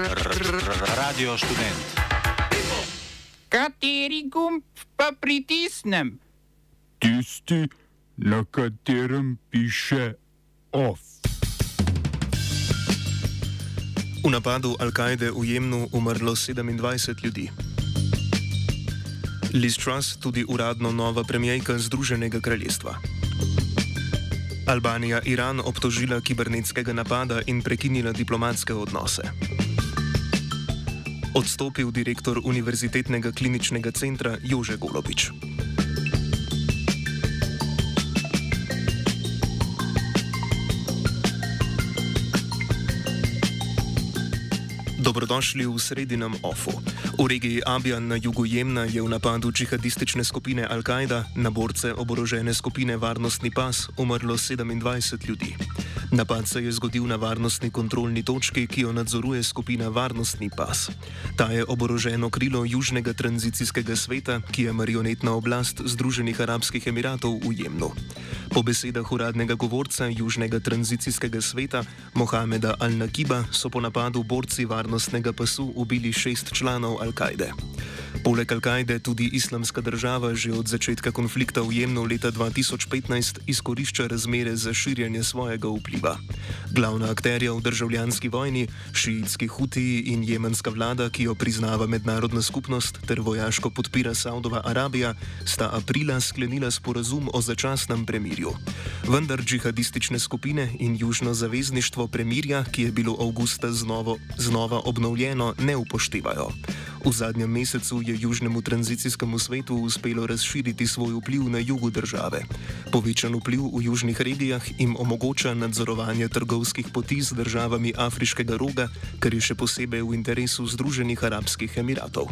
Radio študent. Kateri gumb pa pritisnem? Tisti, na katerem piše OF. V napadu Al-Kaide v Jemnu umrlo 27 ljudi. Liz Truss, tudi uradno nova premijejka Združenega kraljestva. Albanija Iran obtožila kibernetskega napada in prekinila diplomatske odnose. Odstopil direktor Univerzitetnega kliničnega centra Jože Golobič. Dobrodošli v sredinem OFU. V regiji Abijan na jugu Jemna je v napadu džihadistične skupine Al-Kaida na borce oborožene skupine Varnostni pas umrlo 27 ljudi. Napad se je zgodil na varnostni kontrolni točki, ki jo nadzoruje skupina Varnostni pas. Ta je oboroženo krilo Južnega tranzicijskega sveta, ki je marionetna oblast Združenih arabskih emiratov v Jemnu. Po besedah uradnega govorca Južnega tranzicijskega sveta Mohameda Al-Nakiba so po napadu borci varnostnega pasu ubili šest članov Al-Kaide. Poleg Al-Kaide tudi islamska država že od začetka konflikta v Jemnu leta 2015 izkorišča razmere za širjenje svojega vpliva. Glavna akterja v državljanski vojni, šiitski hutiji in jemenska vlada, ki jo priznava mednarodna skupnost ter vojaško podpira Saudova Arabija, sta aprila sklenila sporazum o začasnem premirju. Vendar džihadistične skupine in južno zavezništvo premirja, ki je bilo avgusta znova, znova obnovljeno, ne upoštevajo. V zadnjem mesecu je Južnemu tranzicijskemu svetu uspelo razširiti svoj vpliv na jugu države. Povečan vpliv v južnih regijah jim omogoča nadzorovanje trgovskih poti z državami Afriškega roga, kar je še posebej v interesu Združenih arabskih emiratov.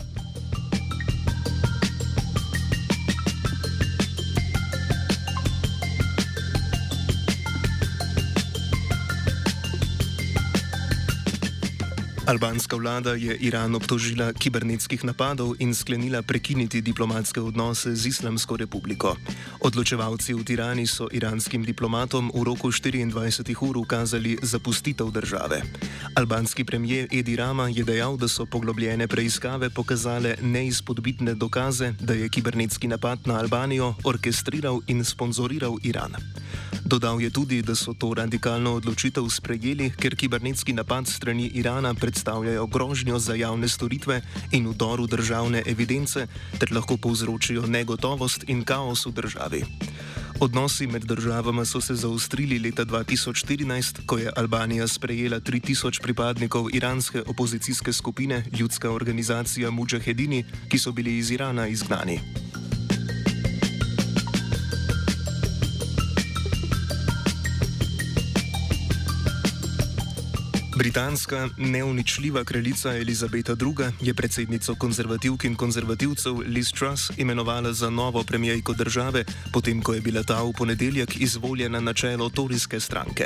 Albanska vlada je Iran obtožila kibernetskih napadov in sklenila prekiniti diplomatske odnose z Islamsko republiko. Odločevalci v Tirani so iranskim diplomatom v roku 24 ur ukazali zapustitev države. Albanski premijer Edi Rama je dejal, da so poglobljene preiskave pokazale neizpodbitne dokaze, da je kibernetski napad na Albanijo orkestriral in sponzoriral Iran. Dodal je tudi, da so to radikalno odločitev sprejeli, ker kibernetski napad strani Irana predstavljajo grožnjo za javne storitve in vdor v državne evidence, ter lahko povzročijo negotovost in kaos v državi. Odnosi med državama so se zaostrili leta 2014, ko je Albanija sprejela 3000 pripadnikov iranske opozicijske skupine Ljudska organizacija Mujahedini, ki so bili iz Irana izgnani. Britanska neuničljiva kraljica Elizabeta II. je predsednico konzervativk in konzervativcev Liz Truss imenovala za novo premijejko države, potem ko je bila ta v ponedeljek izvoljena na čelo torijske stranke.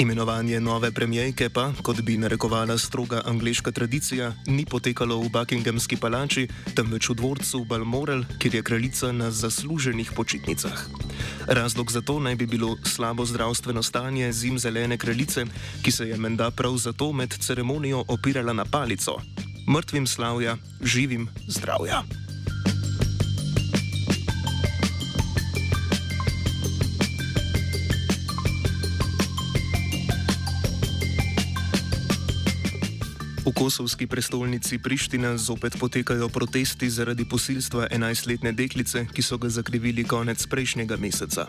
Imenovanje nove premijejke pa, kot bi narekovala stroga angliška tradicija, ni potekalo v Buckinghamski palači, temveč v dvorcu Balmoral, kjer je kraljica na zasluženih počitnicah. Razlog za to naj bi bilo slabo zdravstveno stanje zim zelene kraljice, ki se je menda prav zato med ceremonijo opirala na palico. Mrtvim slavja, živim zdravja. Kosovski prestolnici Priština zopet potekajo protesti zaradi posilstva 11-letne deklice, ki so ga zakrivili konec prejšnjega meseca.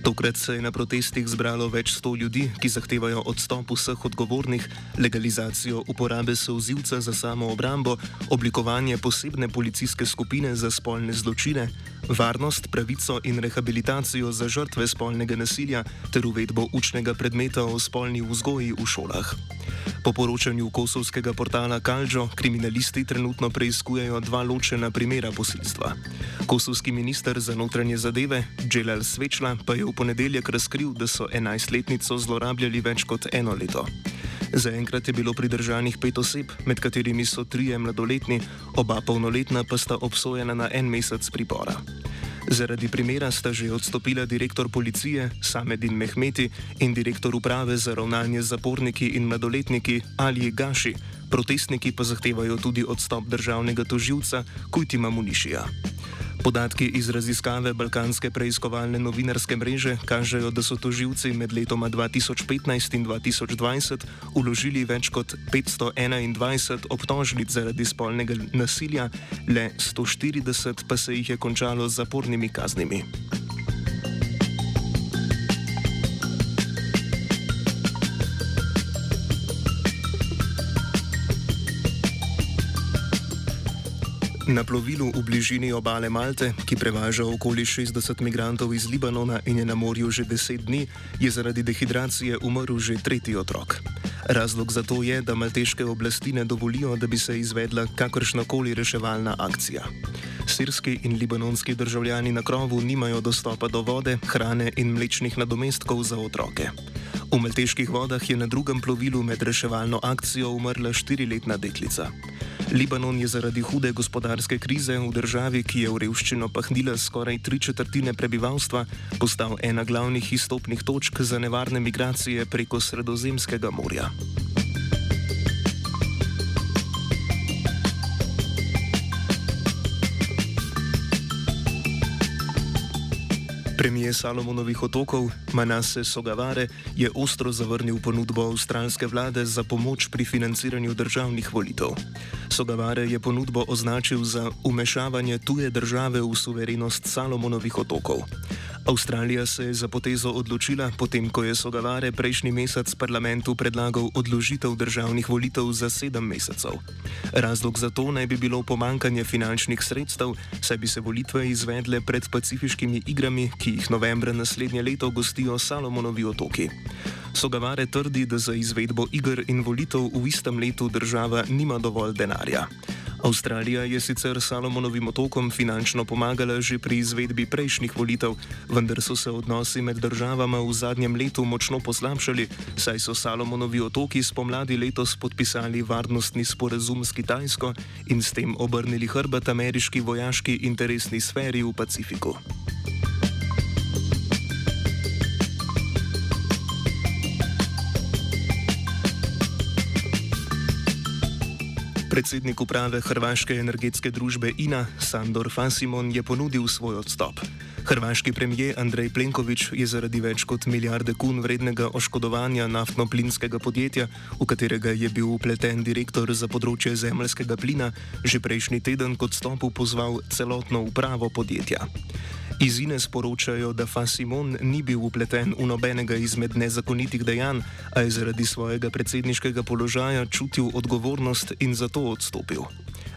Tokrat se je na protestih zbralo več sto ljudi, ki zahtevajo odstop vseh odgovornih, legalizacijo uporabe souzivca za samo obrambo, oblikovanje posebne policijske skupine za spolne zločine, varnost, pravico in rehabilitacijo za žrtve spolnega nasilja ter uvedbo učnega predmeta o spolni vzgoji v šolah. Po poročanju kosovskega portala Kaljo, kriminalisti trenutno preizkujejo dva ločena primera posilstva. Kosovski minister za notranje zadeve, Dželal Svečla, pa je v ponedeljek razkril, da so 11-letnico zlorabljali več kot eno leto. Zaenkrat je bilo pridržanih pet oseb, med katerimi so trije mladoletni, oba polnoletna pa sta obsojena na en mesec pripora. Zaradi primera sta že odstopila direktor policije Samedin Mehmeti in direktor uprave za ravnanje z zaporniki in mladoletniki Ali Gaši, Protestniki pa zahtevajo tudi odstop državnega toživca Kujtima Munišija. Podatki iz raziskave Balkanske preiskovalne novinarske mreže kažejo, da so toživci med letoma 2015 in 2020 uložili več kot 521 obtožnic zaradi spolnega nasilja, le 140 pa se jih je končalo z zapornimi kaznimi. Na plovilu v bližini obale Malte, ki prevaža okoli 60 migrantov iz Libanona in je na morju že 10 dni, je zaradi dehidracije umrl že tretji otrok. Razlog za to je, da malteške oblasti ne dovolijo, da bi se izvedla kakršnakoli reševalna akcija. Sirski in libanonski državljani na krovu nimajo dostopa do vode, hrane in mlečnih nadomestkov za otroke. V malteških vodah je na drugem plovilu med reševalno akcijo umrla štiriletna deklica. Libanon je zaradi hude gospodarske krize v državi, ki je v revščino pahnila skoraj tri četrtine prebivalstva, postal ena glavnih izstopnih točk za nevarne migracije preko Sredozemskega morja. Premijer Salomonovih otokov Manase Sogavare je ostro zavrnil ponudbo avstralske vlade za pomoč pri financiranju državnih volitev. Sogavare je ponudbo označil za umešavanje tuje države v suverenost Salomonovih otokov. Avstralija se je za potezo odločila, potem ko je Sogavare prejšnji mesec parlamentu predlagal odložitev državnih volitev za sedem mesecev. Razlog za to naj bi bilo pomankanje finančnih sredstev, saj bi se volitve izvedle pred pacifiškimi igrami, ki jih novembra naslednje leto gostijo Salomonovi otoki. Sogavare trdi, da za izvedbo igr in volitev v istem letu država nima dovolj denarja. Avstralija je sicer Salomonovim otokom finančno pomagala že pri izvedbi prejšnjih volitev, vendar so se odnosi med državama v zadnjem letu močno poslabšali, saj so Salomonovi otoki spomladi letos podpisali varnostni sporazum s Kitajsko in s tem obrnili hrbet ameriški vojaški interesni sferi v Pacifiku. Predsednik uprave Hrvaške energetske družbe INA Sandor Fasimon je ponudil svoj odstop. Hrvaški premijer Andrej Plenković je zaradi več kot milijarde kun vrednega oškodovanja naftno-plinskega podjetja, v katerega je bil upleten direktor za področje zemljskega plina, že prejšnji teden kot stopu pozval celotno upravo podjetja. Izine sporočajo, da Fasimon ni bil upleten v nobenega izmed nezakonitih dejanj, a je zaradi svojega predsedniškega položaja čutil odgovornost in zato odstopil.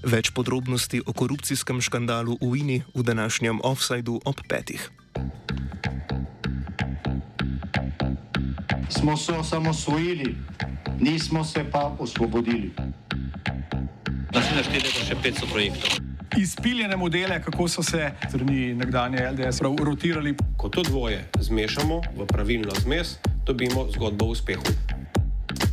Več podrobnosti o korupcijskem škandalu v Vini v današnjem offsajdu ob petih. Smo se osamosvojili, nismo se pa osvobodili. Naslednje število je še 500 projektov izpiljene modele, kako so se strani nekdanje LDS rotirali. Ko to dvoje zmešamo v pravilno zmes, dobimo zgodbo o uspehu.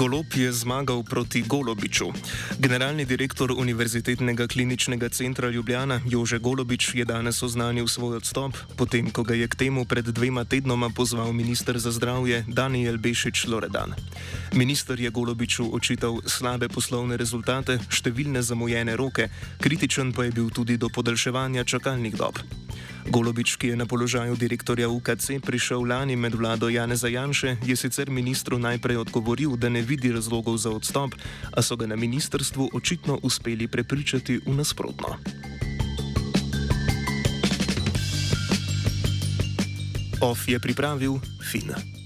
Golob je zmagal proti Golobiču. Generalni direktor Univerzitetnega kliničnega centra Ljubljana Jože Golobič je danes oznanil svoj odstop, potem ko ga je k temu pred dvema tednoma pozval ministr za zdravje Daniel Bešič Loredan. Minister je Golobiču očital slabe poslovne rezultate, številne zamujene roke, kritičen pa je bil tudi do podaljševanja čakalnih dob. Golobič, ki je na položaju direktorja UKC prišel lani med vlado Janeza Janše, je sicer ministru najprej odgovoril, da ne vidi razlogov za odstop, a so ga na ministrstvu očitno uspeli prepričati v nasprotno. OF je pripravil Fina.